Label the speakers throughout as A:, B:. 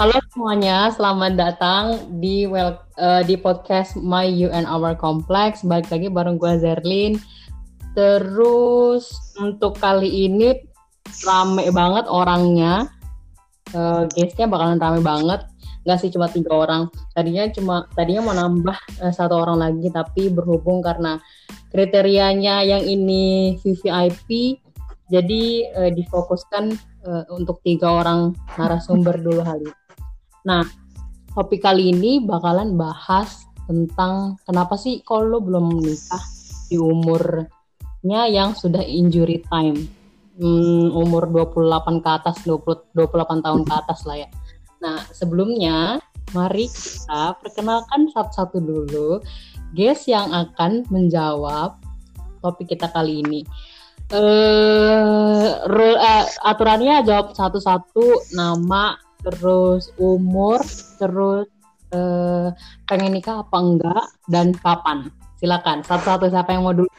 A: Halo semuanya, selamat datang di well, uh, di podcast My You and Our Complex. Balik lagi bareng gue Zerlin. Terus untuk kali ini rame banget orangnya. Uh, guestnya bakalan rame banget. Gak sih cuma tiga orang. Tadinya cuma tadinya mau nambah uh, satu orang lagi, tapi berhubung karena kriterianya yang ini VVIP, jadi uh, difokuskan uh, untuk tiga orang narasumber dulu kali. Nah, topik kali ini bakalan bahas tentang kenapa sih kalau lo belum menikah di umurnya yang sudah injury time. Hmm, umur 28 ke atas, 20, 28 tahun ke atas lah ya. Nah, sebelumnya mari kita perkenalkan satu-satu dulu guys yang akan menjawab topik kita kali ini. Uh, rule, uh, aturannya jawab satu-satu nama terus umur, terus eh, pengen nikah apa enggak, dan kapan. Silakan, satu-satu siapa yang mau dulu.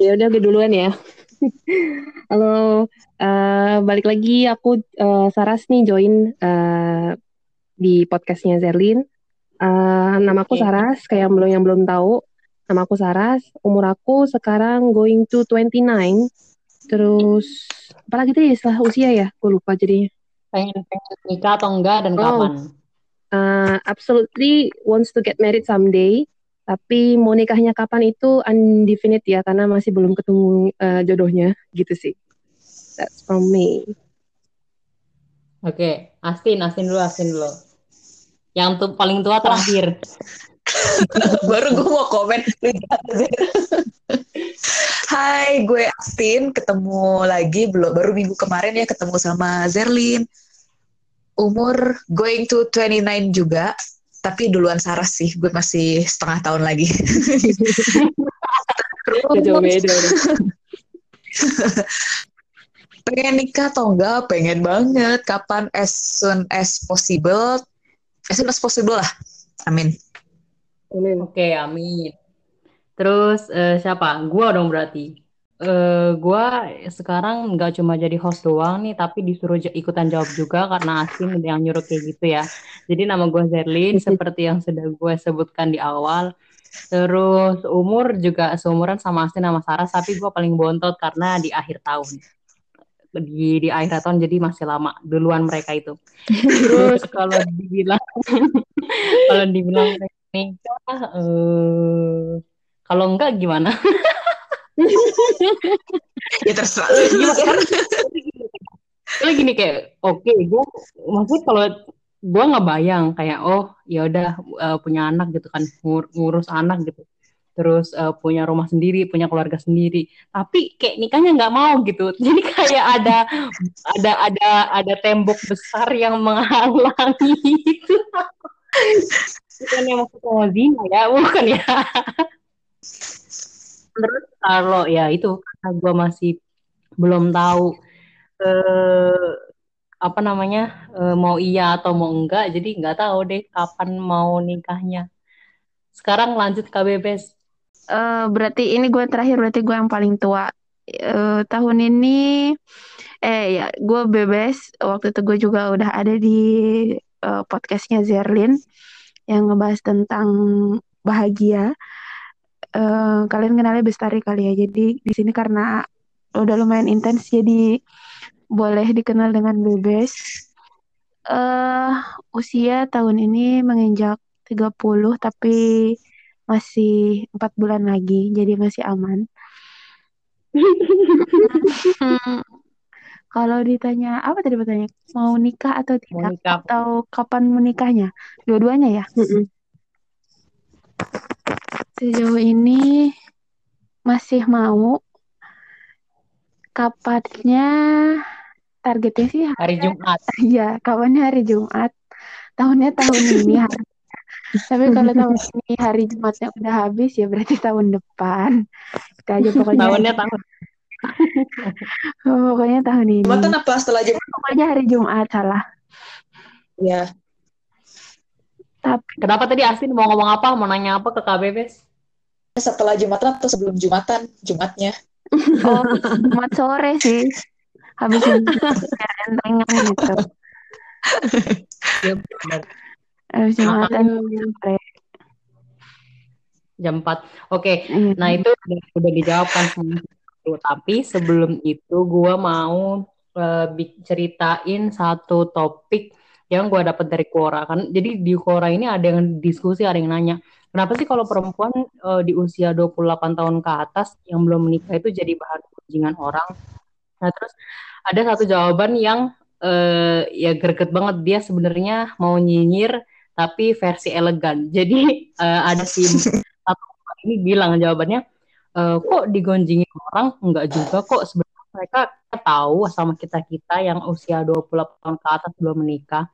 B: Ya udah gue duluan ya. Halo, uh, balik lagi aku uh, Saras nih join uh, di podcastnya Zerlin. Uh, namaku okay. Saras, kayak belum yang belum tahu. Nama aku Saras, umur aku sekarang going to 29. Terus apalagi tadi setelah usia ya? Gue lupa jadinya.
A: Pengen, pengen nikah atau enggak dan oh. kapan?
B: Uh, absolutely wants to get married someday. Tapi mau nikahnya kapan itu undefinite ya karena masih belum ketemu uh, jodohnya gitu sih. That's from me.
A: Oke, okay. Astin, Astin dulu, Astin dulu. Yang tuh paling tua terakhir.
C: Baru gue mau komen. Hai, gue Astin. Ketemu lagi belum baru minggu kemarin ya ketemu sama Zerlin. Umur going to 29 juga, tapi duluan Saras sih. Gue masih setengah tahun lagi. pengen nikah atau enggak? Pengen banget. Kapan? As soon as possible. As soon as possible lah. Amin.
A: Amin. Oke, amin. Terus uh, siapa? Gua dong berarti. Uh, gua sekarang nggak cuma jadi host doang nih, tapi disuruh ikutan jawab juga karena Asin yang nyuruh kayak gitu ya. Jadi nama gue Zerlin seperti yang sudah gue sebutkan di awal. Terus umur juga seumuran sama Asin sama Sarah, tapi gue paling bontot karena di akhir tahun. Di, di akhir tahun jadi masih lama duluan mereka itu. Terus kalau dibilang kalau dibilang nikah uh, kalau enggak gimana?
C: Ya terserah.
A: Gimana gini kayak oke okay, gue maksud kalau gue nggak bayang kayak oh ya udah uh, punya anak gitu kan ngur ngurus anak gitu. Terus uh, punya rumah sendiri punya keluarga sendiri. Tapi kayak nikahnya nggak mau gitu. Jadi kayak ada ada ada ada tembok besar yang menghalangi itu bukan yang sama zina ya bukan ya. Terus kalau ya itu karena gue masih belum tahu eh, apa namanya eh, mau iya atau mau enggak jadi nggak tahu deh kapan mau nikahnya. Sekarang lanjut ke bebes.
B: Uh, berarti ini gue terakhir berarti gue yang paling tua. Uh, tahun ini eh ya gue bebes waktu itu gue juga udah ada di uh, podcastnya Zerlin yang ngebahas tentang bahagia. Uh, kalian kenalnya Bestari kali ya. Jadi di sini karena udah lumayan intens jadi boleh dikenal dengan Bebes. Uh, usia tahun ini menginjak 30 tapi masih empat bulan lagi jadi masih aman. Kalau ditanya apa tadi bertanya mau nikah atau tidak nikah. atau kapan menikahnya? Dua-duanya ya. Mm-mm. Sejauh ini masih mau kapannya targetnya sih
A: hari Jumat.
B: Iya, kapannya hari Jumat. Tahunnya tahun ini hari. Tapi kalau tahun ini hari Jumatnya udah habis ya berarti tahun depan. Kita aja pokoknya.
A: Tahunnya tahun
B: oh, pokoknya tahun ini.
C: Jumatan apa setelah Jumat?
B: Pokoknya hari Jumat salah.
C: Ya.
A: Tapi kenapa tadi Asin mau ngomong apa? Mau nanya apa ke KBBS?
C: Setelah Jumatan atau sebelum Jumatan? Jumatnya.
B: Oh, Jumat sore sih. Habis itu entrengan gitu.
A: Ya, benar.
B: Habis Jumatan sore.
A: Jam 4. Oke,
B: Iya.
A: nah itu udah, udah dijawab kan sama itu. Tapi sebelum itu gue mau bi- ceritain satu topik yang gue dapat dari Quora kan. Jadi di Quora ini ada yang diskusi, ada yang nanya, kenapa sih kalau perempuan eh, di usia 28 tahun ke atas yang belum menikah itu jadi bahan kunjingan orang? Nah, terus ada satu jawaban yang eh, ya greget banget dia sebenarnya mau nyinyir tapi versi elegan. Jadi eh, ada si ini bilang jawabannya "Eh, kok digonjingin orang? Enggak juga kok sebenarnya mereka tahu sama kita-kita yang usia 28 tahun ke atas belum menikah.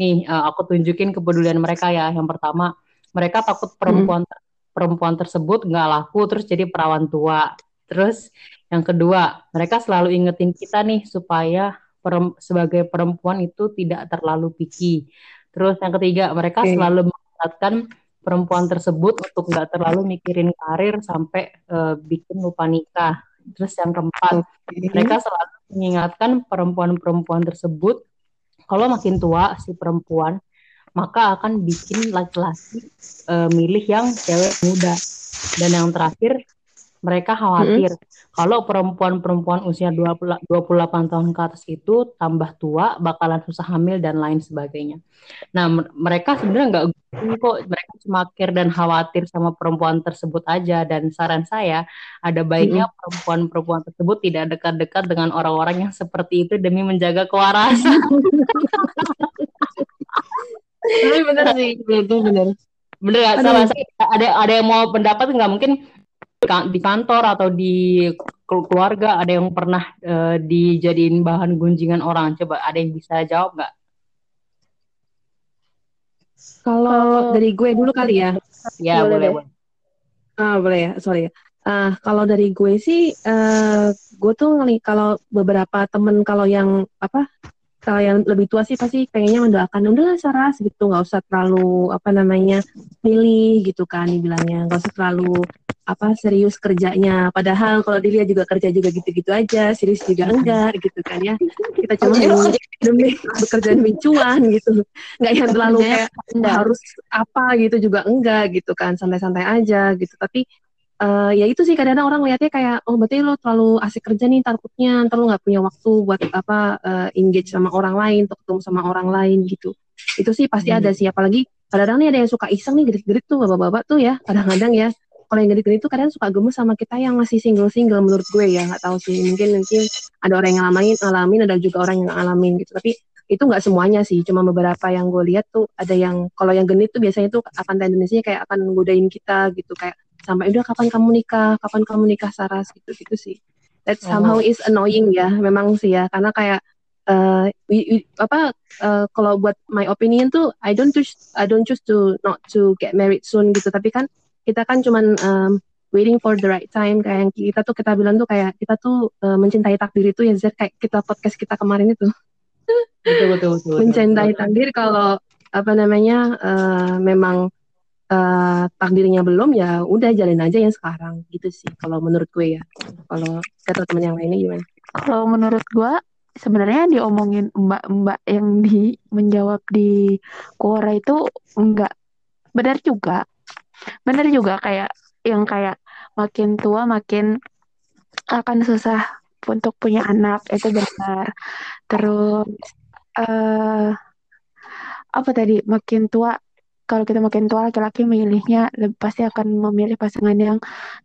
A: Nih, eh, aku tunjukin kepedulian mereka ya. Yang pertama, mereka takut perempuan perempuan tersebut nggak laku terus jadi perawan tua. Terus yang kedua, mereka selalu ingetin kita nih supaya perem- sebagai perempuan itu tidak terlalu picky. Terus yang ketiga, mereka
D: Oke.
A: selalu mengingatkan perempuan tersebut untuk nggak terlalu mikirin karir sampai eh, bikin lupa nikah. Terus yang keempat, mereka selalu mengingatkan perempuan-perempuan tersebut kalau makin tua si perempuan maka akan bikin laki-laki eh, milih yang cewek muda. Dan yang terakhir, mereka khawatir kalau perempuan-perempuan usia 20 28 tahun ke atas itu tambah tua, bakalan susah hamil dan lain sebagainya. Nah, mereka sebenarnya nggak kok, mereka cuma dan khawatir sama perempuan tersebut aja. Dan saran saya, ada baiknya perempuan-perempuan tersebut tidak dekat-dekat dengan orang-orang yang seperti itu demi menjaga kewarasan.
D: Tapi bener sih, itu bener.
A: Bener. Salah saya. Ada ada yang mau pendapat nggak? Mungkin di kantor atau di kelu- keluarga ada yang pernah eh, dijadiin bahan gunjingan orang. Coba ada yang bisa jawab nggak?
D: Kalau dari gue dulu kali ya.
A: Ya
B: Boleh
A: boleh. boleh.
D: Ah, boleh ya, sorry ya. Ah, kalau dari gue sih, eh gue tuh ngeli kalau beberapa temen kalau yang apa, kalau yang lebih tua sih pasti pengennya mendoakan, udahlah Saras gitu, nggak usah terlalu apa namanya milih gitu kan, dibilangnya nggak usah terlalu apa serius kerjanya. Padahal kalau dilihat juga kerja juga gitu-gitu aja, serius juga enggak gitu kan ya. Kita cuma demi, demi bekerja demi cuan gitu, nggak yang terlalu kayak
B: Enggak.
D: harus apa gitu juga enggak gitu kan santai-santai aja gitu tapi eh, ya itu sih kadang-kadang orang lihatnya kayak oh berarti lo terlalu asik kerja nih takutnya ntar lo nggak punya waktu buat apa eh, engage sama orang lain ketemu sama orang lain gitu itu sih pasti
A: Hmm.
D: ada sih apalagi kadang-kadang nih ada yang suka iseng nih gerit-gerit tuh bapak-bapak tuh ya kadang-kadang ya kalau yang gerit-gerit tuh kadang suka gemes sama kita yang masih single-single menurut gue ya nggak tahu sih. Mungkin mungkin ada orang yang ngalamin ngalamin ada juga orang yang ngalamin gitu. Tapi itu nggak semuanya sih. Cuma beberapa yang gue lihat tuh ada yang kalau yang genit tuh biasanya tuh akan tendensinya kayak akan godain kita gitu. Kayak sampai udah kapan kamu nikah? Kapan kamu nikah Saras? Gitu gitu sih that somehow is annoying ya memang sih ya. Karena kayak eh, we- we- apa eh, kalau buat my opinion tuh I don't choose I don't choose to not to get married soon gitu. Tapi kan kita kan cuman em, waiting for the right time kayak yang kita tuh kita bilang tuh kayak kita tuh eh, mencintai takdir itu ya Zer kayak kita podcast kita kemarin itu
A: Betul betul betul. betul.
D: mencintai takdir kalau apa namanya eh, memang eh, takdirnya belum ya udah jalin aja yang sekarang gitu sih kalau menurut gue ya kalau kata teman yang lainnya gimana
B: Kalau menurut gua sebenarnya yang diomongin mbak-mbak yang di menjawab di Quora itu enggak benar juga. Benar juga kayak yang kayak makin tua makin akan susah untuk punya anak itu benar. Terus eh apa tadi makin tua kalau kita makin tua laki-laki memilihnya pasti akan memilih pasangan yang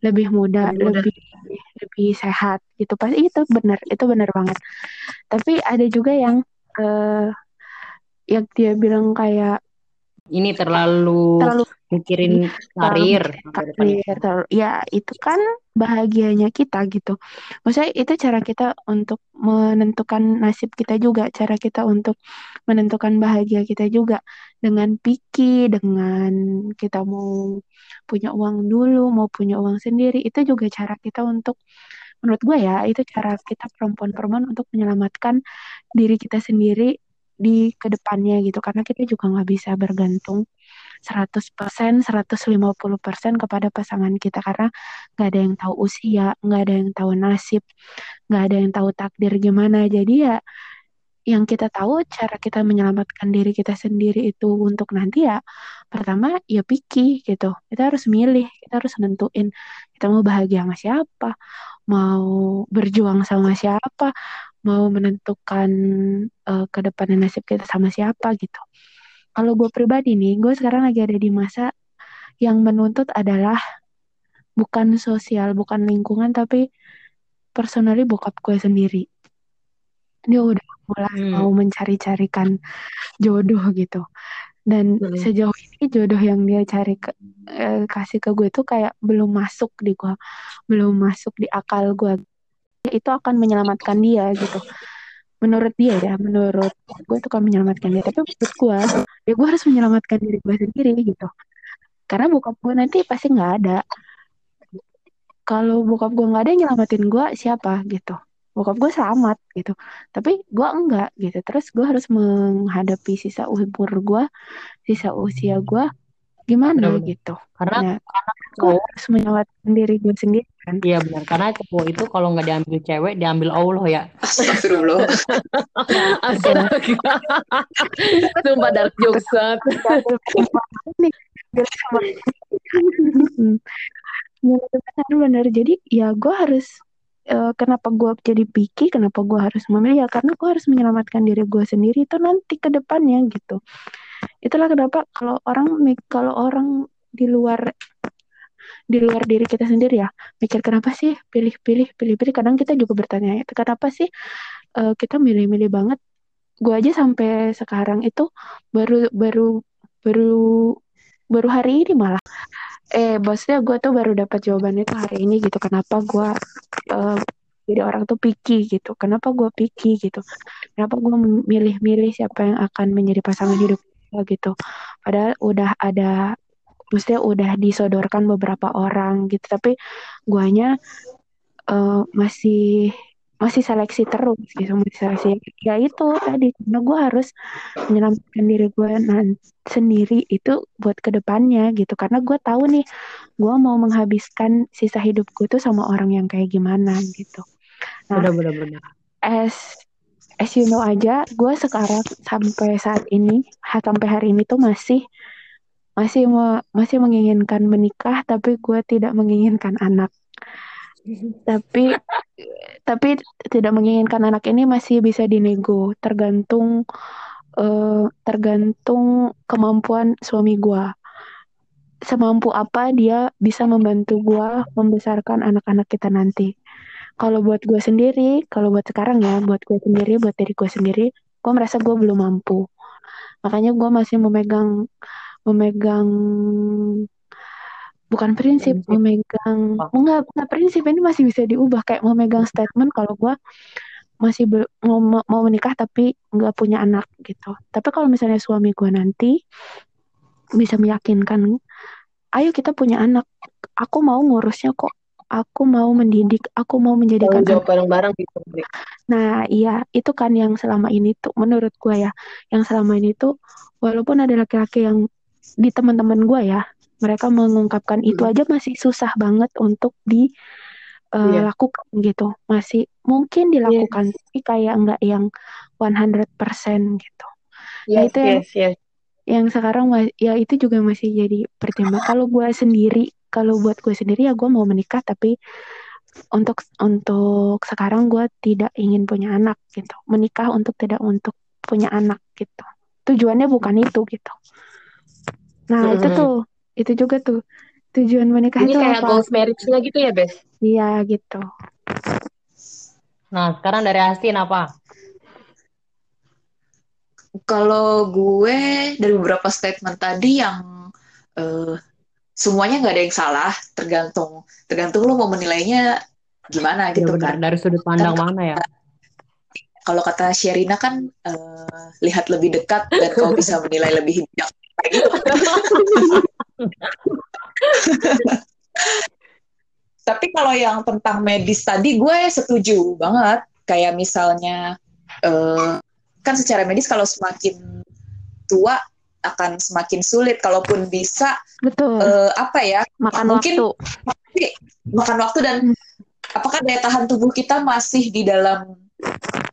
B: lebih muda,
D: Lebih muda.
B: lebih lebih sehat gitu. Pasti itu benar, itu benar banget. Tapi ada juga yang eh yang dia bilang kayak
A: Ini terlalu,
B: terlalu
A: mikirin karir. depannya.
B: karir, terlalu- ya itu kan bahagianya kita gitu. Maksudnya itu cara kita untuk menentukan nasib kita juga, cara kita untuk menentukan bahagia kita juga dengan picky, dengan kita mau punya uang dulu, mau punya uang sendiri, itu juga cara kita untuk menurut gue ya, itu cara kita perempuan-perempuan untuk menyelamatkan diri kita sendiri di ke depannya gitu, karena kita juga nggak bisa bergantung 100%, 150% kepada pasangan kita. Karena nggak ada yang tahu usia, nggak ada yang tahu nasib, nggak ada yang tahu takdir gimana. Jadi ya yang kita tahu cara kita menyelamatkan diri kita sendiri itu untuk nanti ya pertama ya pikir gitu. Kita harus milih kita harus nentuin kita mau bahagia sama siapa mau berjuang sama siapa mau menentukan uh, ke depan nasib kita sama siapa gitu kalau gue pribadi nih gue sekarang lagi ada di masa yang menuntut adalah bukan sosial bukan lingkungan tapi personally bokap gue sendiri dia udah mulai hmm. mau mencari-carikan jodoh gitu dan hmm. sejauh ini jodoh yang dia cari ke, eh, kasih ke gue tuh kayak belum masuk di gue belum masuk di akal gue itu akan menyelamatkan dia gitu. Menurut dia ya menurut gue itu akan menyelamatkan dia. Tapi menurut gue ya gue harus menyelamatkan diri gue sendiri gitu. Karena bokap gue nanti pasti nggak ada. Kalau bokap gue nggak ada yang nyelamatin gue siapa gitu. Bokap gue selamat gitu. Tapi gue enggak gitu. Terus gue harus menghadapi sisa umur gue sisa usia gue gimana benar, gitu?
A: karena
B: nah, karena gue harus menyelamatkan diri gue sendiri kan?
A: Iya benar karena cowok itu kalau nggak diambil cewek diambil Allah ya.
C: Astagfirullah.
A: Astaga sumpah dark jokes
B: benar-benar jadi ya gue harus uh, kenapa gue jadi picky, kenapa gue harus memilih? Ya karena gue harus menyelamatkan diri gue sendiri itu nanti ke depannya gitu. Itulah kenapa kalau orang kalau orang di luar di luar diri kita sendiri ya mikir kenapa sih pilih-pilih pilih-pilih kadang kita juga bertanya kenapa sih uh, kita milih-milih banget? Gue aja sampai sekarang itu baru baru baru baru hari ini malah. Eh bosnya gue tuh baru dapat jawabannya tuh hari ini gitu kenapa gue uh, jadi orang tuh picky gitu kenapa gue picky gitu kenapa gue milih-milih siapa yang akan menjadi pasangan hidup gitu. Padahal udah ada maksudnya udah disodorkan beberapa orang gitu. Tapi guanya uh, masih masih seleksi terus gitu. Masih seleksi. Ya itu tadi karena gue harus menyelamatkan diri gue nanti sendiri itu buat ke depannya gitu. Karena gue tahu nih gue mau menghabiskan sisa hidup gue tuh sama orang yang kayak gimana gitu.
A: Nah benar-benar
B: as as you know aja gue sekarang sampai saat ini sampai hari ini tuh masih masih masih menginginkan menikah tapi gue tidak menginginkan anak. Tapi tapi tidak menginginkan anak ini masih bisa dinego tergantung uh, tergantung kemampuan suami gue semampu apa dia bisa membantu gue membesarkan anak-anak kita nanti kalau buat gue sendiri kalau buat sekarang ya buat gue sendiri buat diri gue sendiri gue merasa gue belum mampu makanya gue masih memegang memegang bukan prinsip, prinsip. memegang oh. enggak enggak prinsip ini masih bisa diubah kayak memegang statement kalau gue masih be, mau mau menikah tapi nggak punya anak gitu tapi kalau misalnya suami gue nanti bisa meyakinkan ayo kita punya anak aku mau ngurusnya kok aku mau mendidik aku mau menjadikan
A: jawab bareng-bareng gitu
B: nah iya itu kan yang selama ini tuh menurut gue ya yang selama ini tuh walaupun ada laki-laki yang di teman-teman gue ya mereka mengungkapkan hmm. itu aja masih susah banget untuk di uh, yeah. lakukan gitu masih mungkin dilakukan yes. tapi kayak enggak yang 100% gitu yes, nah itu yang yes, yes. yang sekarang ya itu juga masih jadi pertimbangan kalau gue sendiri kalau buat gue sendiri ya gue mau menikah tapi untuk untuk sekarang gue tidak ingin punya anak gitu menikah untuk tidak untuk punya anak gitu tujuannya bukan itu gitu nah mm -hmm. itu tuh itu juga tuh tujuan menikah
A: Ini
B: itu
A: kayak
B: apa?
A: goals marriage-nya gitu ya, Bes?
B: Iya, gitu.
A: Nah, sekarang dari Astin apa?
C: Kalau gue dari beberapa statement tadi yang uh, semuanya nggak ada yang salah, tergantung tergantung lo mau menilainya gimana ya, gitu benar. kan.
A: Dari sudut pandang Dan, mana ya?
C: Kalau kata Sherina kan uh, lihat lebih dekat dan kau bisa menilai lebih bijak. Gitu. Tapi kalau yang tentang medis tadi gue setuju banget. Kayak misalnya uh, kan secara medis kalau semakin tua akan semakin sulit kalaupun bisa
B: Betul.
C: eh, apa ya
B: Makan
C: mungkin-
B: waktu.
C: makan waktu dan
B: Hmm.
C: apakah daya tahan tubuh kita masih di dalam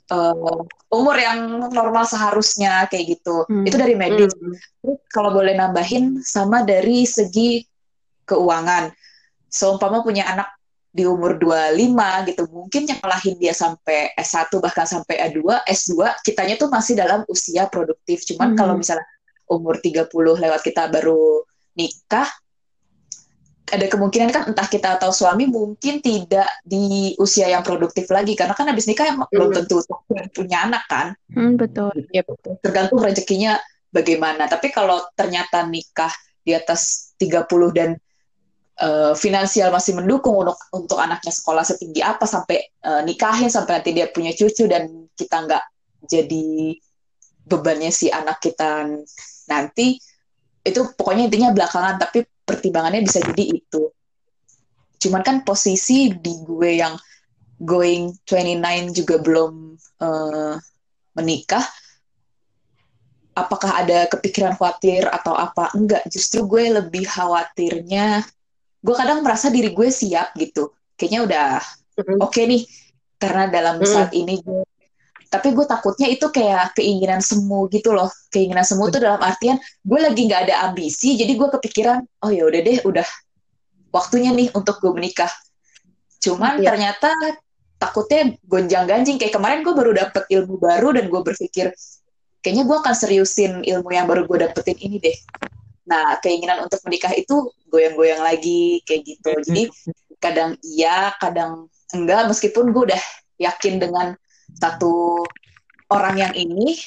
C: eh, umur yang normal seharusnya kayak gitu
B: Hmm.
C: itu dari medis
A: Hmm.
C: Kalau boleh nambahin sama dari segi keuangan. Seumpama punya anak di umur 25 gitu, mungkin nyekolahin dia sampai S1 bahkan sampai A2, S2, kitanya tuh masih dalam usia produktif. Cuman
B: Hmm.
C: kalau misalnya umur 30 lewat kita baru nikah, ada kemungkinan kan entah kita atau suami mungkin tidak di usia yang produktif lagi karena kan habis nikah emang belum tentu punya anak kan
B: Hmm, betul.
C: tergantung rezekinya bagaimana. Tapi kalau ternyata nikah di atas 30 dan eh, finansial masih mendukung untuk untuk anaknya sekolah setinggi apa sampai eh, nikahin sampai nanti dia punya cucu dan kita nggak jadi bebannya si anak kita nanti itu pokoknya intinya belakangan tapi pertimbangannya bisa jadi itu. Cuman kan posisi di gue yang going 29 juga belum eh, menikah apakah ada kepikiran khawatir atau apa enggak justru gue lebih khawatirnya gue kadang merasa diri gue siap gitu kayaknya udah oke nih karena dalam
D: Mm.
C: saat ini gue tapi gue takutnya itu kayak keinginan semu gitu loh. Keinginan semu tuh dalam artian gue lagi nggak ada ambisi jadi gue kepikiran oh ya udah deh udah waktunya nih untuk gue menikah. Cuman
D: Iya.
C: ternyata takutnya gonjang ganjing. Kayak kemarin gue baru dapet ilmu baru dan gue berpikir kayaknya gue akan seriusin ilmu yang baru gue dapetin ini deh. Nah keinginan untuk menikah itu goyang-goyang lagi kayak gitu. Jadi kadang iya kadang enggak meskipun gue udah yakin dengan satu orang yang ini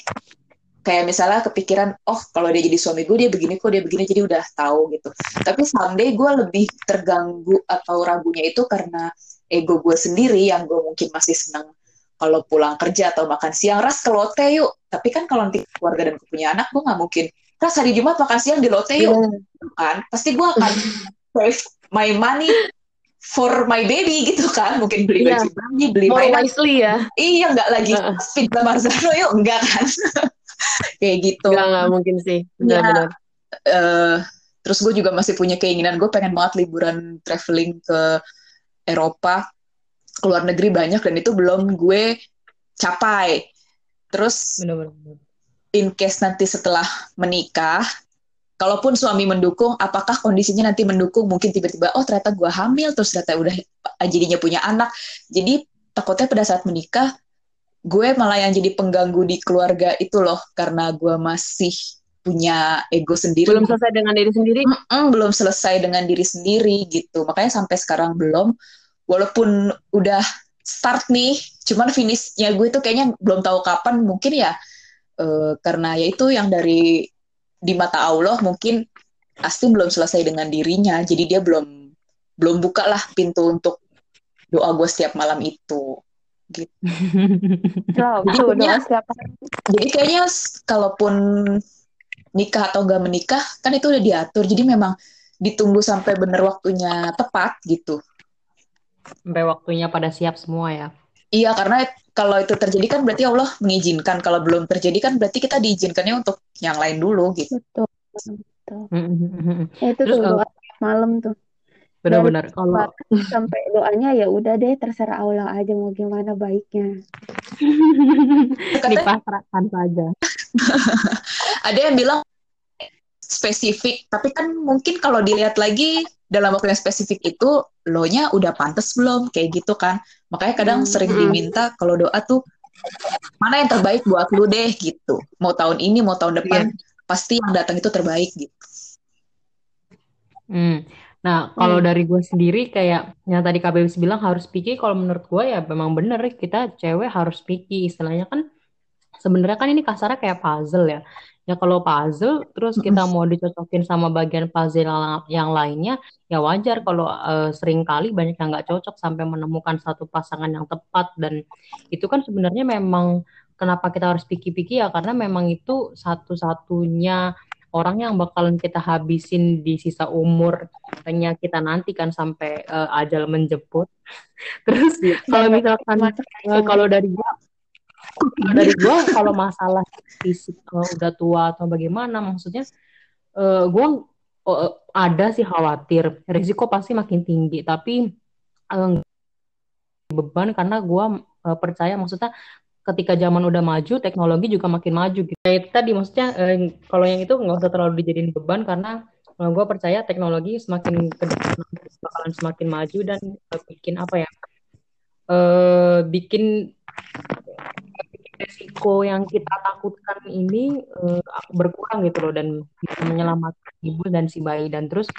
C: kayak misalnya kepikiran oh kalau dia jadi suami gue dia begini kok dia begini jadi udah tahu gitu. Tapi someday gue lebih terganggu atau ragunya itu karena ego gue sendiri yang gue mungkin masih senang kalau pulang kerja atau makan siang. Ras ke lote yuk. Tapi kan kalau nanti keluarga dan gue punya anak gue nggak mungkin. Ras hari jumat makan siang di lote yuk. Kan? Pasti gue akan save my money for my baby gitu kan mungkin beli
D: Iya.
C: baju bayi beli
D: More
C: mainan
D: wisely ya.
C: iya nggak lagi
D: Heeh.
C: Pizza Marzano yuk enggak kan kayak gitu
D: Enggak, enggak mungkin sih. Benar-benar.
C: Eh, terus gue juga masih punya keinginan gue pengen banget liburan traveling ke Eropa ke luar negeri banyak dan itu belum gue capai terus
A: Benar-benar.
C: in case nanti setelah menikah kalaupun suami mendukung apakah kondisinya nanti mendukung mungkin tiba-tiba oh ternyata gue hamil terus ternyata udah jadinya punya anak jadi takutnya pada saat menikah gue malah yang jadi pengganggu di keluarga itu loh karena gue masih punya ego sendiri
D: Belum selesai dengan diri sendiri.
C: Mm-mm, belum selesai dengan diri sendiri gitu. Makanya sampai sekarang belum. Walaupun udah start nih, cuman finishnya gue tuh kayaknya belum tahu kapan. Mungkin ya eh, karena ya itu yang dari di mata Allah mungkin Asti belum selesai dengan dirinya. Jadi dia belum belum buka lah pintu untuk doa gue setiap malam itu. Gitu. Jadi punya-
B: doa siapa?
C: Jadi kayaknya kalaupun nikah atau gak menikah kan itu udah diatur. Jadi memang ditunggu sampai bener waktunya tepat gitu.
A: Sampai waktunya pada siap semua ya.
C: Iya karena kalau itu terjadi kan berarti Allah mengizinkan. Kalau belum terjadi kan berarti kita diizinkannya untuk yang lain dulu gitu.
B: Betul.
A: Mm-mm.
B: Ya, itu
A: Terus
B: tuh
A: kalau-
B: doa malam tuh.
A: Benar-benar kalau
B: Sampai doanya ya udah deh terserah Allah aja mau gimana baiknya.
C: Katanya
A: dipasrahkan saja.
C: ada yang bilang spesifik, tapi kan mungkin kalau dilihat lagi dalam waktu yang spesifik itu lo-nya udah pantas belum kayak gitu kan. Makanya kadang
B: Hmm.
C: sering diminta kalau doa tuh mana yang terbaik buat lu deh gitu. Mau tahun ini, mau tahun depan pasti yang datang itu terbaik gitu.
A: Hmm. Nah, kalau dari gue sendiri kayak yang tadi KBBS bilang harus picky, kalau menurut gue ya memang bener kita cewek harus picky. Istilahnya kan sebenarnya kan ini kasarnya kayak puzzle ya. Ya kalau puzzle terus kita mau dicocokin sama bagian puzzle yang, lainnya, ya wajar kalau eh, sering kali banyak yang nggak cocok sampai menemukan satu pasangan yang tepat dan itu kan sebenarnya memang kenapa kita harus picky-picky ya karena memang itu satu-satunya orang yang bakalan kita habisin di sisa umur hanya kita nantikan sampai eh, ajal menjemput. Terus kalau misalkan
B: Masuk
A: eh, kalau dari gua dari gue kalau masalah fisik kalau udah tua atau bagaimana maksudnya uh, gue uh, ada sih khawatir risiko pasti makin tinggi tapi uh, beban karena gue uh, percaya maksudnya ketika zaman udah maju teknologi juga makin maju gitu. Kayak tadi maksudnya uh, kalau yang itu nggak usah terlalu dijadiin beban karena uh, gue percaya teknologi semakin ke bakalan semakin maju dan uh, bikin apa ya uh, bikin resiko yang kita takutkan ini uh, berkurang gitu loh dan bisa menyelamatkan ibu dan si bayi. Dan terus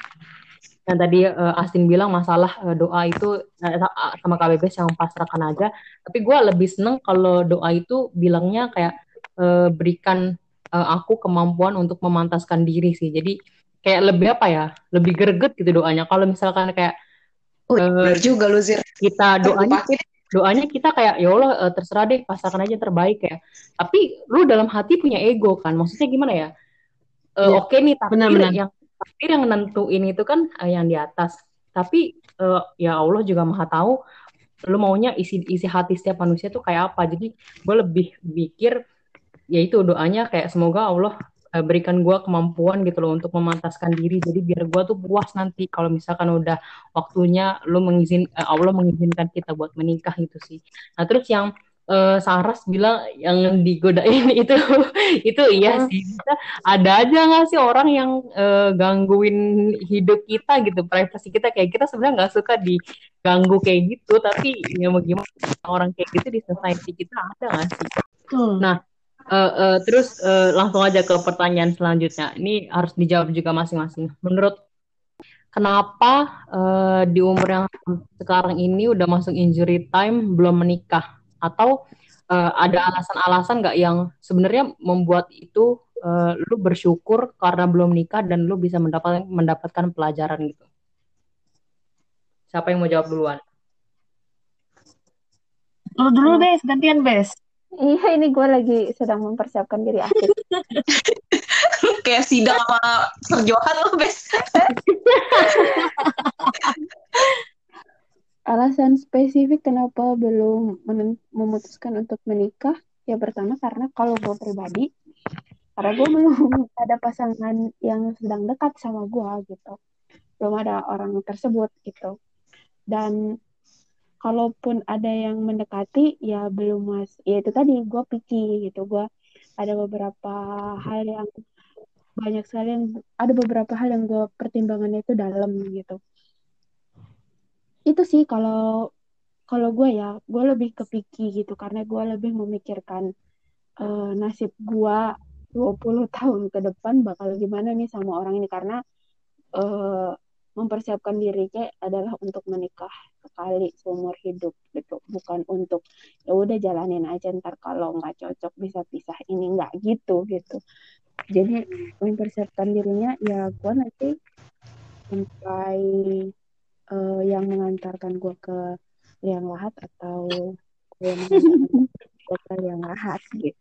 A: yang tadi uh, Astin bilang masalah uh, doa itu uh, sama KBBS yang pasrahkan aja. Tapi gue lebih seneng kalau doa itu bilangnya kayak uh, berikan uh, aku kemampuan untuk memantaskan diri sih. Jadi kayak lebih apa ya lebih greget gitu doanya. Kalau misalkan kayak
C: uh, benar juga lu Zir.
A: kita doanya doanya kita kayak ya Allah uh, terserah deh pasarkan aja terbaik ya. Tapi lu dalam hati punya ego kan? Maksudnya gimana ya, uh, ya oke okay nih tapi yang tapi yang nentuin itu kan uh, yang di atas. Tapi uh, ya Allah juga maha tahu lu maunya isi isi hati setiap manusia tuh kayak apa. Jadi gue lebih pikir ya itu doanya kayak semoga Allah uh, berikan gue kemampuan gitu loh untuk memantaskan diri. Jadi biar gue tuh puas nanti kalau misalkan udah waktunya lo mengizin uh, Allah mengizinkan kita buat menikah gitu sih. Nah terus yang uh, Saras bilang yang digodain itu itu iya sih. Bisa ada aja nggak sih orang yang uh, gangguin hidup kita gitu privasi kita? Kayak kita sebenarnya nggak suka diganggu kayak gitu tapi ya mau gimana orang kayak gitu di society kita ada nggak sih? Hmm. nah Uh, uh, terus uh, langsung aja ke pertanyaan selanjutnya. Ini harus dijawab juga masing-masing. Menurut kenapa uh, di umur yang sekarang ini udah masuk injury time belum menikah? Atau uh, ada alasan-alasan nggak yang sebenarnya membuat itu uh, lu bersyukur karena belum nikah dan lu bisa mendapatkan mendapatkan pelajaran gitu? Siapa yang mau jawab duluan?
B: Lu dulu, Bes. Gantian, Bes. Iya, ini gue lagi sedang mempersiapkan diri aktif.
C: Kayak sidang sama serjohan lo, Bes.
B: Alasan spesifik kenapa belum memutuskan untuk menikah, ya pertama karena kalau gue pribadi, karena gue belum ada pasangan yang sedang dekat sama gue gitu. Belum ada orang tersebut gitu. Dan kalaupun ada yang mendekati ya belum mas. Ya itu tadi gue picky gitu. Gue ada beberapa hal yang banyak sekali yang ada beberapa hal yang gue pertimbangannya itu dalam gitu. Itu sih kalau kalau gue ya gue lebih ke gitu. Karena gue lebih memikirkan uh, nasib gue 20 tahun ke depan bakal gimana nih sama orang ini. Karena uh, mempersiapkan diri kayak adalah untuk menikah sekali seumur hidup gitu. Bukan untuk ya udah jalanin aja ntar kalau nggak cocok bisa pisah. Ini nggak gitu gitu. Jadi mempersiapkan dirinya ya gue nanti sampai uh, yang mengantarkan gue ke liang lahat atau gue mengantarkan ke liang lahat gitu.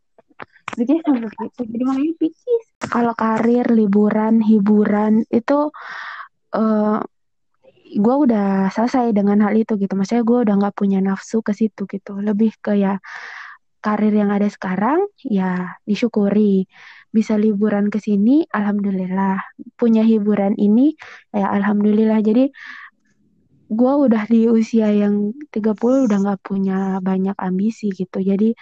B: Jadi sampai gitu. Jadi makanya pikir kalau karir liburan hiburan itu uh, eh, gue udah selesai dengan hal itu gitu. Maksudnya gue udah nggak punya nafsu ke situ gitu. Lebih ke ya karir yang ada sekarang ya disyukuri. Bisa liburan ke sini alhamdulillah. Punya hiburan ini ya alhamdulillah. Jadi gue udah di usia yang 30 udah nggak punya banyak ambisi gitu. Jadi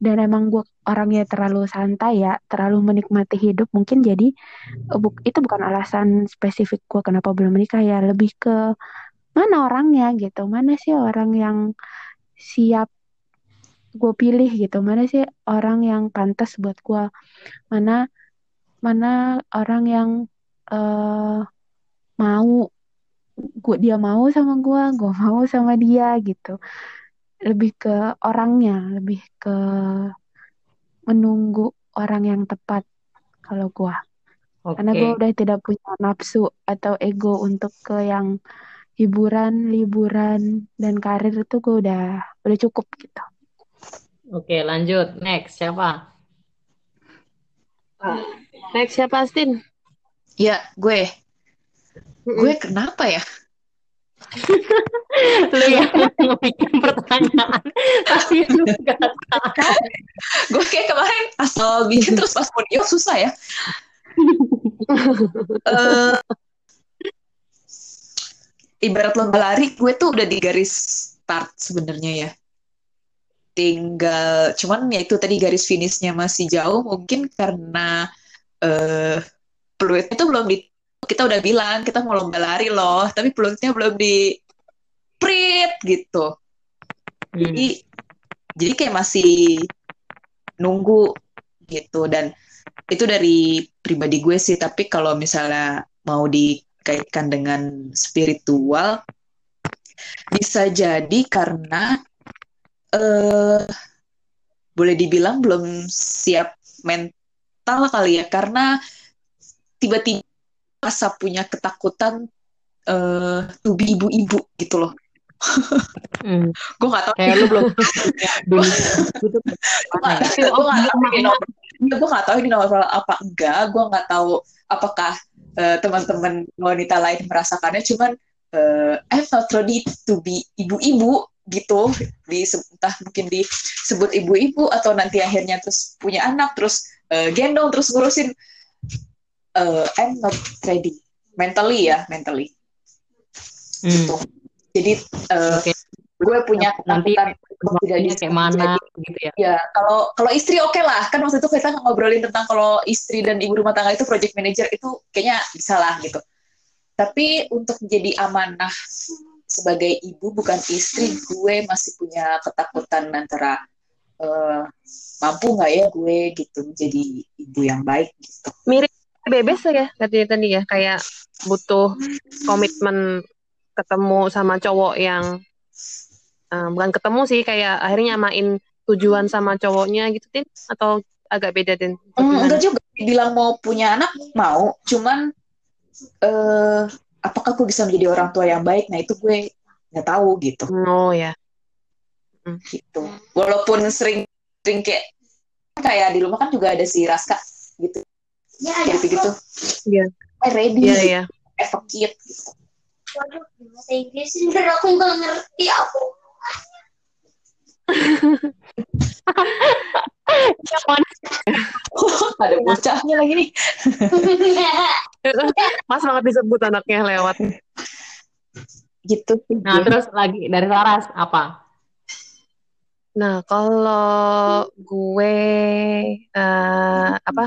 B: dan emang gue orangnya terlalu santai ya, terlalu menikmati hidup mungkin jadi uh, itu bukan alasan spesifik gue kenapa belum menikah ya, lebih ke mana orangnya gitu, mana sih orang yang siap gue pilih gitu, mana sih orang yang pantas buat gue, mana mana orang yang uh, mau gue dia mau sama gue, gue mau sama dia gitu lebih ke orangnya, lebih ke menunggu orang yang tepat kalau gue. Okay. Karena gue udah tidak punya nafsu atau ego untuk ke yang hiburan, liburan, dan karir itu gue udah udah cukup gitu.
A: Oke, okay, lanjut. Next, siapa?
B: Next siapa, Astin?
C: Ya, gue. Gue kenapa ya?
A: lu yang bikin pertanyaan. Tapi lu gak tahu.
C: Gue kayak kemarin asal bikin terus pas mau jawab susah ya. Eh, ibarat lomba lari gue tuh udah di garis start sebenarnya ya. Tinggal cuman ya itu tadi garis finishnya masih jauh. Mungkin karena eh peluitnya tuh belum di kita udah bilang kita mau lomba lari loh tapi peluitnya belum di print gitu.
A: Hmm.
C: jadi jadi kayak masih nunggu gitu. Dan itu dari pribadi gue sih tapi kalau misalnya mau dikaitkan dengan spiritual bisa jadi karena eh boleh dibilang belum siap mental kali ya. Karena tiba-tiba rasa punya ketakutan eh tuh ibu-ibu gitu loh.
A: Hmm.
C: gue nggak tahu.
A: Kayak lu belum
C: gue nggak tahu. Ini novel gue nggak tahu ini apa enggak. Gue nggak tahu apakah eh, teman-teman wanita lain merasakannya. Cuman eh, I'm not ready to be ibu-ibu gitu. Di entah mungkin disebut ibu-ibu atau nanti akhirnya terus punya anak terus eh, gendong terus ngurusin eh, I'm not ready mentally ya mentally
A: Hmm.
C: gitu jadi eh,
A: Oke.
C: gue punya
A: Nanti
C: ketakutan untuk tidak bisa
A: kayak mana
C: menjadi
A: gitu ya
C: Ya, kalau kalau istri oke lah. Kan waktu itu kita ngobrolin tentang kalau istri dan ibu rumah tangga itu project manager itu kayaknya bisa lah gitu. Tapi untuk menjadi amanah sebagai ibu bukan istri, gue masih punya ketakutan antara eh, mampu nggak ya gue gitu menjadi ibu yang baik gitu.
D: mirip bebes ya tadi tadi ya kayak butuh komitmen ketemu sama cowok yang eh, bukan ketemu sih kayak akhirnya nyamain tujuan sama cowoknya gitu tin atau agak beda tin gimana?
C: enggak juga bilang mau punya anak mau, cuman eh apakah gue bisa menjadi orang tua yang baik? Nah itu gue nggak tahu gitu.
D: oh ya
C: gitu. Walaupun sering sering kayak kayak di rumah kan juga ada si Raska gitu.
E: Ya,
C: gitu.
D: Iya.
C: I ready,
D: iya iya
C: a kid. Gitu.
E: Waduh, bahasa Inggris bener aku nggak ngerti aku.
C: ada bocahnya lagi nih.
D: mas banget disebut anaknya lewat
C: Gitu.
A: nah terus lagi dari Laras apa
D: nah kalau gue eh, apa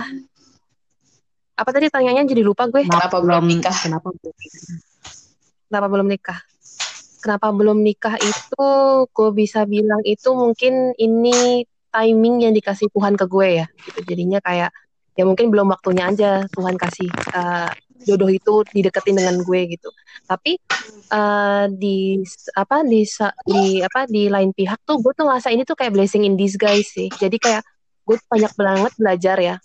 D: apa tadi tanyanya jadi lupa gue.
C: Kenapa belum nikah?
A: kenapa belum nikah?
D: Kenapa belum nikah? Kenapa belum nikah itu gue bisa bilang itu mungkin ini timing yang dikasih Tuhan ke gue ya. Gitu jadinya kayak ya mungkin belum waktunya aja Tuhan kasih eh, jodoh itu dideketin dengan gue gitu. Tapi eh, di apa di di apa di lain pihak tuh gue tuh ngerasa ini tuh kayak blessing in disguise sih. Jadi kayak gue banyak banget belajar ya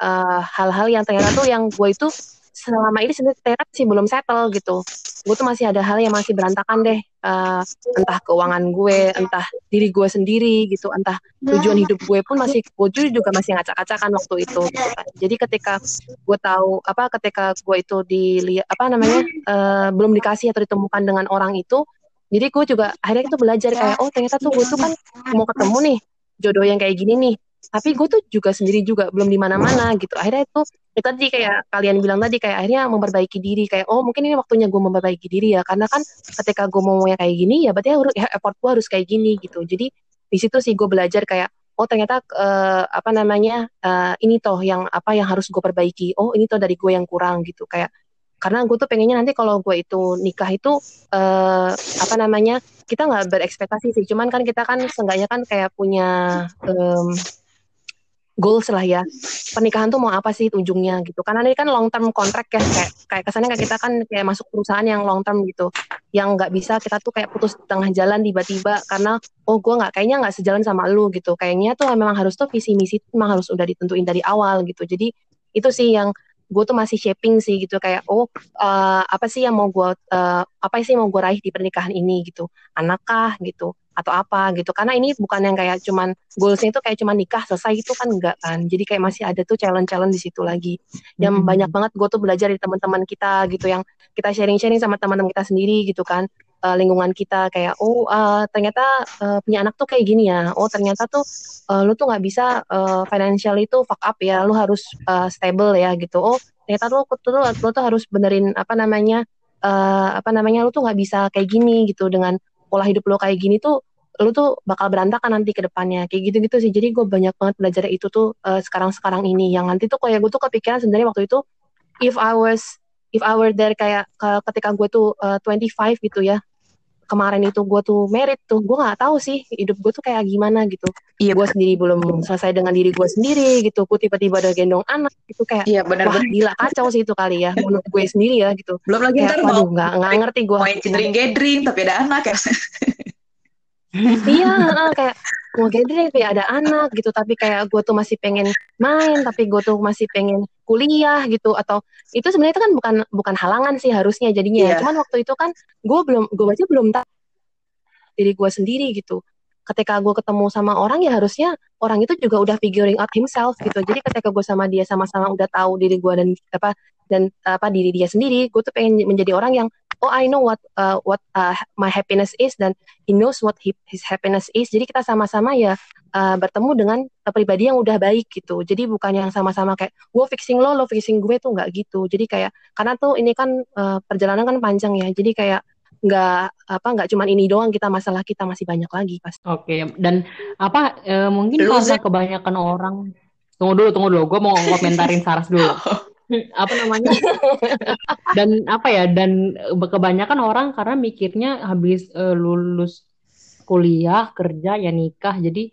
D: eh, hal-hal yang ternyata tuh yang gue itu selama ini sebenarnya ternyata sih belum settle gitu gue tuh masih ada hal yang masih berantakan deh Eh, entah keuangan gue entah diri gue sendiri gitu entah tujuan hidup gue pun masih gue juga masih ngacak-ngacakan waktu itu gitu kan. jadi ketika gue tahu apa ketika gue itu dilihat apa namanya eh, belum dikasih atau ditemukan dengan orang itu jadi gue juga akhirnya itu belajar kayak oh ternyata tuh gue tuh kan mau ketemu nih jodoh yang kayak gini nih tapi gue tuh juga sendiri juga belum di mana-mana gitu. Akhirnya itu itu tadi kayak kalian bilang tadi kayak akhirnya memperbaiki diri. Kayak oh mungkin ini waktunya gue memperbaiki diri ya. Karena kan ketika gue mau kayak gini ya berarti ya effort gue harus kayak gini gitu. Jadi di situ sih gue belajar kayak oh ternyata eh, apa namanya eh, ini toh yang apa yang harus gue perbaiki. Oh ini toh dari gue yang kurang gitu. Kayak karena gue tuh pengennya nanti kalau gue itu nikah itu eh, apa namanya kita nggak berekspektasi sih. Cuman kan kita kan seenggaknya kan kayak punya em, goals lah ya. Pernikahan tuh mau apa sih ujungnya gitu. Karena ini kan long term contract ya kayak kayak kesannya kayak kita kan kayak masuk perusahaan yang long term gitu. Yang nggak bisa kita tuh kayak putus di tengah jalan tiba-tiba karena oh gue nggak kayaknya nggak sejalan sama lu gitu. Kayaknya tuh memang harus tuh visi misi tuh memang harus udah ditentuin dari awal gitu. Jadi itu sih yang gue tuh masih shaping sih gitu. Kayak oh eh, apa sih yang mau gue eh, apa sih yang mau gue raih di pernikahan ini gitu. Anak kah? gitu atau apa gitu. Karena ini bukan yang kayak cuman goalsnya itu kayak cuman nikah selesai itu kan enggak kan. Jadi kayak masih ada tuh challenge challenge di situ lagi. Yang
A: Hmm.
D: banyak banget gue tuh belajar dari teman-teman kita gitu yang kita sharing-sharing sama teman-teman kita sendiri gitu kan. Uh, lingkungan kita kayak oh uh, ternyata uh, punya anak tuh kayak gini ya. Oh ternyata tuh uh, lu tuh nggak bisa uh, financial itu fuck up ya. Lu harus uh, stable ya gitu. Oh ternyata lu tuh lu, lu tuh harus benerin apa namanya uh, apa namanya lu tuh nggak bisa kayak gini gitu. Dengan pola hidup lu kayak gini tuh lu tuh bakal berantakan nanti ke depannya. Kayak gitu-gitu sih. Jadi gue banyak banget belajar itu tuh uh, sekarang-sekarang ini. Yang nanti tuh kayak gue tuh kepikiran sebenarnya waktu itu if I was if I were there kayak ke, ketika gue tuh uh, 25 gitu ya. Kemarin itu gue tuh merit tuh. Gue nggak tahu sih hidup gue tuh kayak gimana gitu. Iya, gue sendiri belum selesai dengan diri gue sendiri gitu. Gue tiba-tiba udah gendong anak gitu kayak
C: iya, bener,
D: wah gila kacau sih itu kali ya menurut gue sendiri ya gitu.
C: Belum lagi
D: kayak,
C: ntar mau
D: nggak nggak ngerti gue
C: main gathering gathering tapi ada anak ya
D: iya kayak mau gathering tapi ada anak gitu. Tapi kayak gue tuh masih pengen main tapi gue tuh masih pengen kuliah gitu. Atau itu sebenarnya itu kan bukan bukan halangan sih harusnya jadinya. Yeah. cuman waktu itu kan gue belum gue aja belum tahu diri gue sendiri gitu. Ketika gue ketemu sama orang ya harusnya orang itu juga udah figuring out himself gitu. Jadi ketika gue sama dia sama-sama udah tahu diri gue dan apa dan apa diri dia sendiri gue tuh pengen menjadi orang yang oh I know what uh, what uh, my happiness is dan he knows what he, his happiness is jadi kita sama-sama ya uh, bertemu dengan uh, pribadi yang udah baik gitu jadi bukan yang sama-sama kayak gue fixing lo lo fixing gue tuh nggak gitu jadi kayak karena tuh ini kan uh, perjalanan kan panjang ya jadi kayak nggak apa nggak cuma ini doang kita masalah kita masih banyak lagi pasti.
A: Oke dan apa e, mungkin karena kebanyakan orang tunggu dulu tunggu dulu gue mau komentarin Saras dulu. apa namanya? Dan apa ya dan kebanyakan orang karena mikirnya habis uh, lulus kuliah kerja ya nikah. Jadi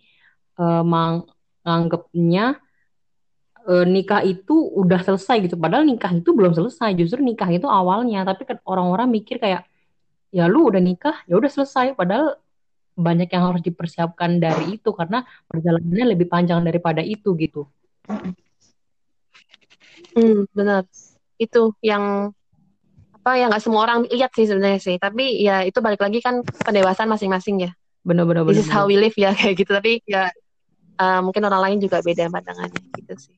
A: uh, menganggapnya uh, nikah itu udah selesai gitu. Padahal nikah itu belum selesai. Justru nikah itu awalnya. Tapi kan orang-orang mikir kayak ya lu udah nikah ya udah selesai. Padahal banyak yang harus dipersiapkan dari itu. Karena perjalanannya lebih panjang daripada itu gitu.
D: Hmm, benar. Itu yang apa yang nggak semua orang lihat sih sebenarnya sih. Tapi ya itu balik lagi kan pendewasaan masing-masing ya.
A: Benar-benar.
D: This is how we live ya kayak gitu. Tapi ya uh, mungkin orang lain juga beda pandangannya gitu sih.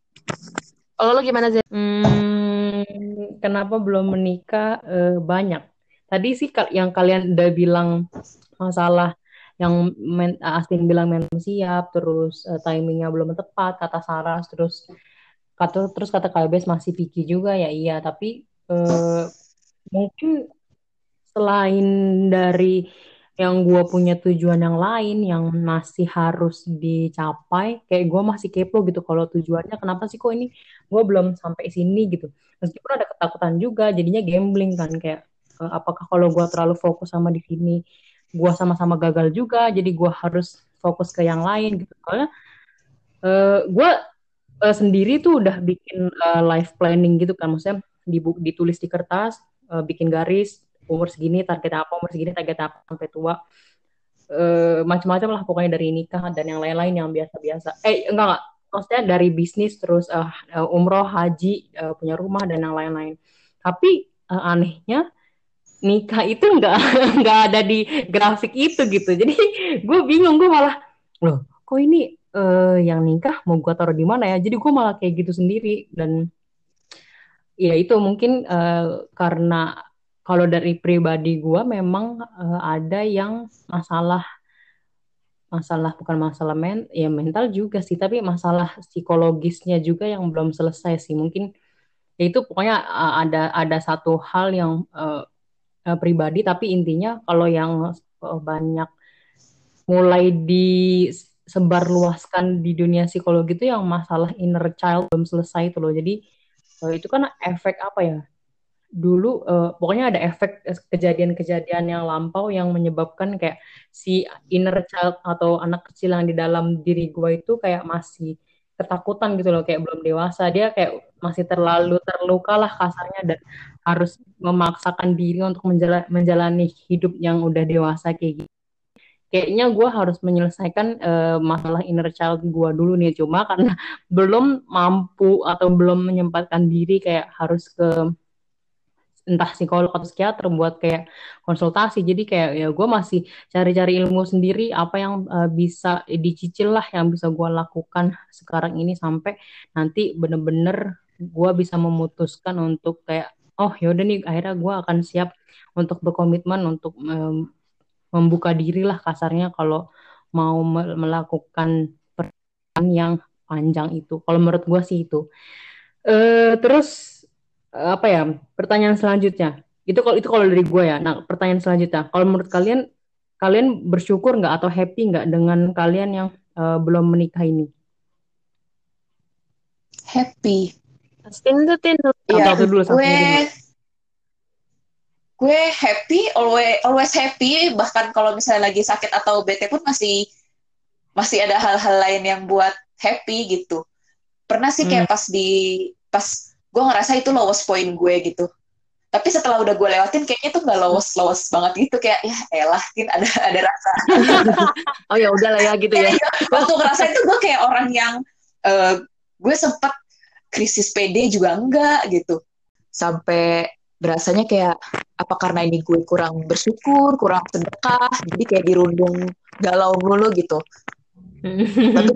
D: Kalau lo gimana sih?
A: Hmm, kenapa belum menikah? Uh, banyak. Tadi sih yang kalian udah bilang masalah yang men, Astin bilang memang siap, terus uh, timingnya belum tepat, kata Saras, terus kata terus kata KBS masih picky juga ya iya. Tapi uh, mungkin selain dari yang gue punya tujuan yang lain yang masih harus dicapai kayak gue masih kepo gitu kalau tujuannya kenapa sih kok ini gue belum sampai sini gitu. Meskipun ada ketakutan juga jadinya gambling kan kayak uh, apakah kalau gue terlalu fokus sama di sini gue sama-sama gagal juga jadi gue harus fokus ke yang lain gitu. Soalnya uh, gue uh, sendiri tuh udah bikin uh, life planning gitu kan. Maksudnya ditulis di kertas uh, bikin garis umur segini target apa umur segini target apa sampai tua. Uh, macam-macam lah pokoknya dari nikah dan yang lain-lain yang biasa-biasa. Eh enggak enggak. Maksudnya dari bisnis terus uh, umroh haji uh, punya rumah dan yang lain-lain. Tapi uh, anehnya nikah itu enggak enggak ada di grafik itu gitu. Jadi gue bingung gue malah loh kok ini uh, yang nikah mau gue taruh di mana ya? Jadi gue malah kayak gitu sendiri. Dan ya itu mungkin uh, karena kalau dari pribadi gue memang uh, ada yang masalah masalah bukan masalah men ya mental juga sih tapi masalah psikologisnya juga yang belum selesai sih. Mungkin ya itu pokoknya uh, ada ada satu hal yang uh, uh, pribadi tapi intinya kalau yang uh, banyak mulai di sebar luaskan di dunia psikologi itu yang masalah inner child belum selesai itu loh. Jadi uh, itu kan efek apa ya? Dulu uh, pokoknya ada efek kejadian-kejadian yang lampau yang menyebabkan kayak si inner child atau anak kecil yang di dalam diri gue itu kayak masih ketakutan gitu loh kayak belum dewasa dia kayak masih terlalu terluka lah kasarnya dan harus memaksakan diri untuk menjalani, menjalani hidup yang udah dewasa kayak gitu kayaknya gue harus menyelesaikan uh, masalah inner child gue dulu nih. Cuma karena belum mampu atau belum menyempatkan diri kayak harus ke entah psikolog atau psikiater buat kayak konsultasi. Jadi kayak ya gue masih cari-cari ilmu sendiri apa yang uh, bisa dicicil lah yang bisa gue lakukan sekarang ini sampai nanti bener-bener gue bisa memutuskan untuk kayak oh yaudah nih akhirnya gue akan siap untuk berkomitmen untuk em, membuka diri lah kasarnya kalau mau me- melakukan pernikahan yang panjang itu. Kalau menurut gua sih itu. Eh terus eh, apa ya? Pertanyaan selanjutnya. Itu kalau itu kalau dari gue ya. Nah, pertanyaan selanjutnya. Kalau menurut kalian kalian bersyukur nggak atau happy nggak dengan kalian yang eh, belum menikah ini?
C: Happy.
D: Tin tuh tin tuh.
C: Iya,
A: Satu dulu, satu
C: gue
A: dulu.
C: Gue happy, always always happy. Bahkan kalau misalnya lagi sakit atau bete pun masih masih ada hal-hal lain yang buat happy gitu. Pernah sih kayak pas di pas gue ngerasa itu lowest point gue gitu. Tapi setelah udah gue lewatin kayaknya tuh nggak lowest lowest banget gitu kayak ya elah tin ada ada rasa.
D: Oh ya udahlah ya gitu ya.
C: Waktu ngerasa itu gue kayak orang yang eh, gue sempet krisis PD juga enggak gitu. Sampai berasanya kayak apa karena ini gue kurang bersyukur, kurang sedekah, jadi kayak dirundung galau mulu gitu. Tapi,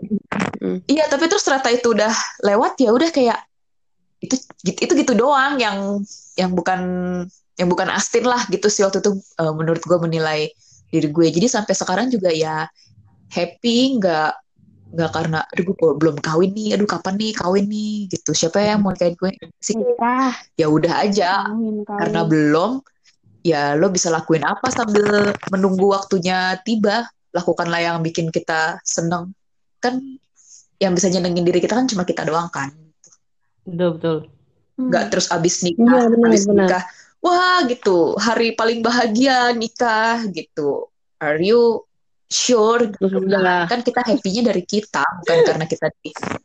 D: Hmm.
C: iya, tapi terus ternyata itu udah lewat ya udah kayak itu itu gitu doang yang yang bukan yang bukan Astin lah gitu sih waktu itu eh, menurut gue menilai diri gue. Jadi sampai sekarang juga ya happy nggak nggak karena aduh gue belum kawin nih, aduh kapan nih kawin nih gitu. Siapa yang mau kayak gue sih?
B: Nikah,
C: Ya udah aja
B: kawin, kawin.
C: karena belum ya lo bisa lakuin apa sambil menunggu waktunya tiba lakukanlah yang bikin kita seneng kan yang bisa nyenengin diri kita kan cuma kita doang kan
A: Betul, betul.
B: Hmm.
C: nggak terus abis nikah
D: Iya, benar,
C: abis
D: benar.
C: nikah wah gitu hari paling bahagia nikah gitu are you sure
D: udahlah.
C: kan kita happy-nya dari kita bukan karena kita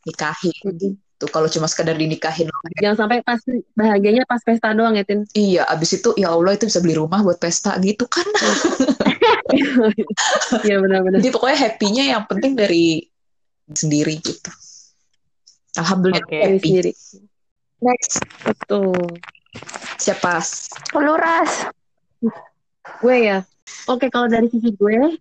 C: dinikahin gitu kalau cuma sekedar dinikahin
D: Jangan sampai pas bahagianya pas pesta doang ya Tin.
C: iya abis itu ya Allah itu bisa beli rumah buat pesta gitu kan
D: Iya benar-benar.
C: Jadi pokoknya happy-nya yang penting dari sendiri gitu. Alhamdulillah.
D: Diri
C: happy.
D: sendiri.
C: Next,
D: Betul.
C: siapa?
B: Lu ras.
D: Gue ya. Oke, kalau dari sisi gue,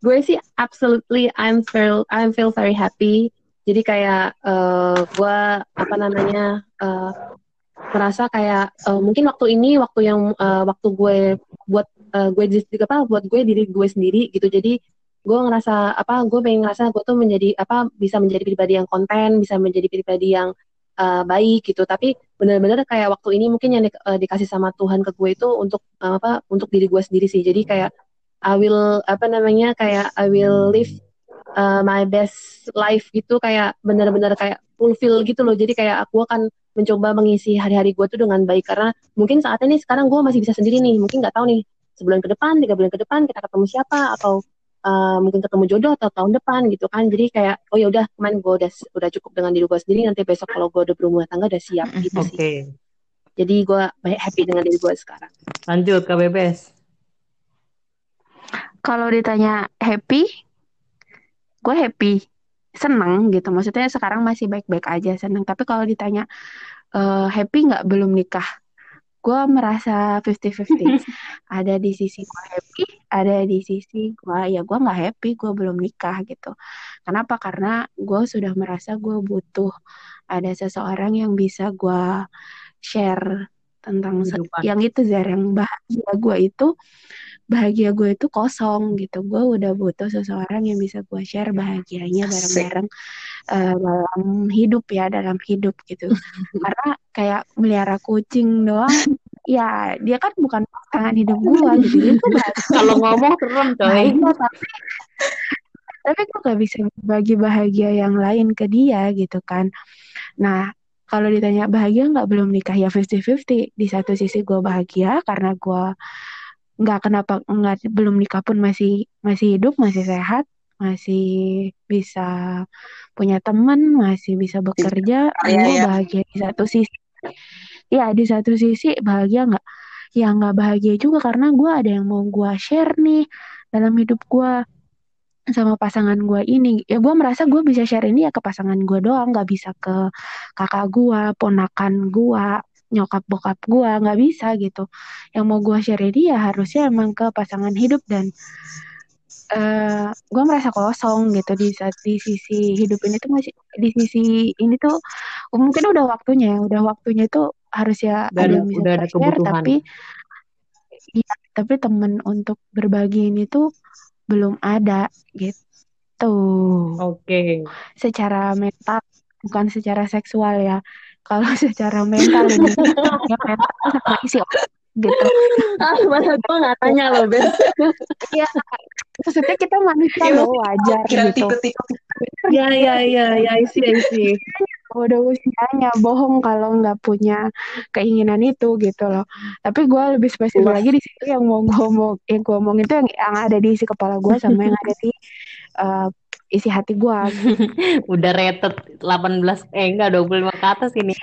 D: gue sih absolutely I'm feel I'm feel very happy. Jadi kayak eh, gue apa namanya eh, merasa kayak eh, mungkin waktu ini waktu yang eh, waktu gue buat eh, gue di- apa buat gue diri gue sendiri gitu. Jadi gue ngerasa apa gue pengen ngerasa gue tuh menjadi apa bisa menjadi pribadi yang konten, bisa menjadi pribadi yang eh, baik gitu. Tapi benar-benar kayak waktu ini mungkin yang di- eh, dikasih sama Tuhan ke gue itu untuk eh, apa untuk diri gue sendiri sih jadi kayak I will apa namanya kayak I will live uh, my best life gitu kayak benar-benar kayak fulfill gitu loh. Jadi kayak aku akan mencoba mengisi hari-hari gue tuh dengan baik. Karena mungkin saat ini sekarang gue masih bisa sendiri nih. Mungkin nggak tahu nih sebulan ke depan tiga bulan ke depan kita ketemu siapa? Atau uh, mungkin ketemu jodoh atau tahun depan gitu kan. Jadi kayak oh ya udah kemarin gue udah udah cukup dengan diri gue sendiri. Nanti besok kalau gue udah berumah tangga udah siap gitu
A: Oke.
D: sih jadi gue happy dengan diri gue sekarang.
A: Lanjut Kak Bebes.
B: Kalau ditanya happy, gue happy, seneng gitu. Maksudnya sekarang masih baik-baik aja, seneng. Tapi kalau ditanya eh, happy nggak belum nikah, gue merasa 50-50. ada di sisi gue happy, ada di sisi gue ya gue nggak happy, gue belum nikah gitu. Kenapa? Karena gue sudah merasa gue butuh ada seseorang yang bisa gue share tentang
A: Kehidupan.
B: yang itu Zer yang bahagia gue itu bahagia gue itu kosong gitu. Gue udah butuh seseorang yang bisa gue share bahagianya bareng-bareng eh, dalam hidup ya dalam hidup gitu. Karena kayak melihara kucing doang ya dia kan bukan pasangan hidup gue gitu. Bahagia.
A: Kalau ngomong serem coy.
B: bahagia, tapi tapi gue gak bisa bagi bahagia yang lain ke dia gitu kan. Nah kalau ditanya bahagia nggak belum nikah. Ya 50-50 di satu sisi gue bahagia karena gue nggak kenapa nggak belum nikah pun masih masih hidup masih sehat masih bisa punya teman masih bisa bekerja.
C: Iya,
B: gue
C: iya.
B: bahagia di satu sisi. Ya di satu sisi bahagia nggak? Ya nggak bahagia juga karena gue ada yang mau gue share nih dalam hidup gue sama pasangan gue ini. Ya gue merasa gue bisa share ini ya ke pasangan gue doang. Nggak bisa ke kakak gue ponakan gue nyokap bokap gue nggak bisa gitu. Yang mau gue share ini ya harusnya emang ke pasangan hidup dan eh gue merasa kosong gitu di saat di sisi hidup ini tuh masih di sisi ini tuh mungkin udah waktunya ya. Udah waktunya tuh harus ya
A: Udah
B: ada yang bisa
A: udah ada
B: share
A: kebutuhan.
B: tapi Iya, tapi temen untuk berbagi ini tuh belum ada gitu.
A: Oke.
B: Secara mental, bukan secara seksual ya. Kalau secara mental ini ya mental sama isi otak gitu.
D: Ah, masa gue nggak tanya loh, Ben.
B: Iya, maksudnya kita manusia
C: Iya,
B: loh wajar
C: Kira
B: gitu.
C: tipe-tipe
D: Ya, ya, ya, ya, I see, I see.
B: Udah usianya bohong kalau nggak punya keinginan itu gitu loh. Tapi gue lebih spesifik lagi di situ yang mau gue omong, yang gue omong itu yang, yang ada di isi kepala gue sama yang ada di eh, isi hati gue.
A: Udah rated 18 eh enggak 25 ke atas ini.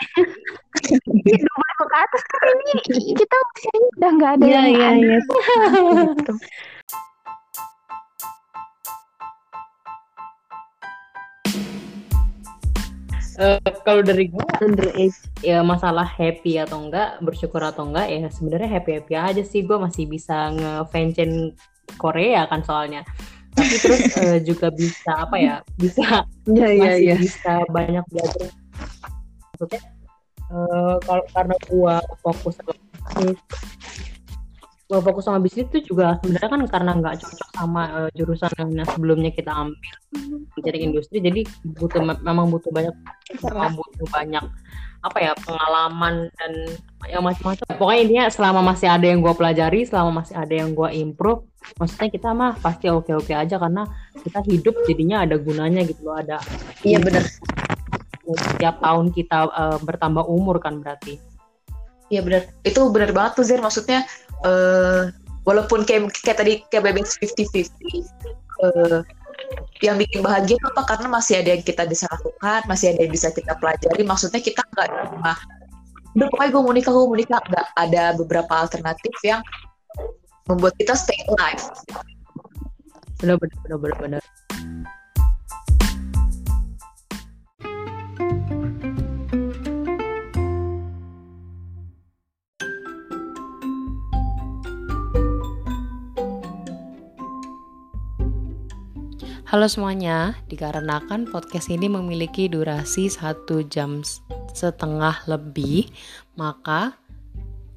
B: Iya, dua ke atas kan ini kita usianya udah nggak ada
D: Iya,
B: yang
D: iya,
B: ada
D: iya.
B: gitu.
A: Eh, kalau dari gue
D: Underage.
A: ya masalah happy atau enggak, bersyukur atau enggak ya sebenarnya happy-happy aja sih gue masih bisa ngefancin Korea kan soalnya. Tapi terus eh, juga bisa apa ya? Bisa
D: Ya, ya,
A: masih
D: ya.
A: bisa banyak belajar. Maksudnya eh, kalau karena gua fokus sama bisnis, gua fokus sama bisnis itu juga sebenarnya kan karena nggak cocok sama eh, jurusan yang sebelumnya kita ambil menjadi industri, jadi butuh memang butuh banyak memang butuh banyak apa ya pengalaman dan yang macam-macam. Pokoknya intinya selama masih ada yang gua pelajari, selama masih ada yang gua improve, maksudnya kita mah pasti oke-oke aja karena kita hidup jadinya ada gunanya gitu loh, ada
C: Iya bener.
A: setiap tahun kita eh, bertambah umur kan berarti.
C: Iya bener. Itu bener banget tuh Zer. Maksudnya eh walaupun kayak kayak tadi kayak bebas 50-50 eh yang bikin bahagia apa karena masih ada yang kita bisa lakukan, masih ada yang bisa kita pelajari. Maksudnya kita nggak cuma udah pokoknya gue mau nikah, gue mau nikah. Nggak ada beberapa alternatif yang membuat kita stay alive.
A: Benar benar benar benar. benar. Halo semuanya, dikarenakan podcast ini memiliki durasi satu jam setengah lebih, maka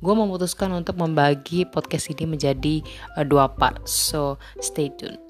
A: gue memutuskan untuk membagi podcast ini menjadi eh, dua part. So, stay tune.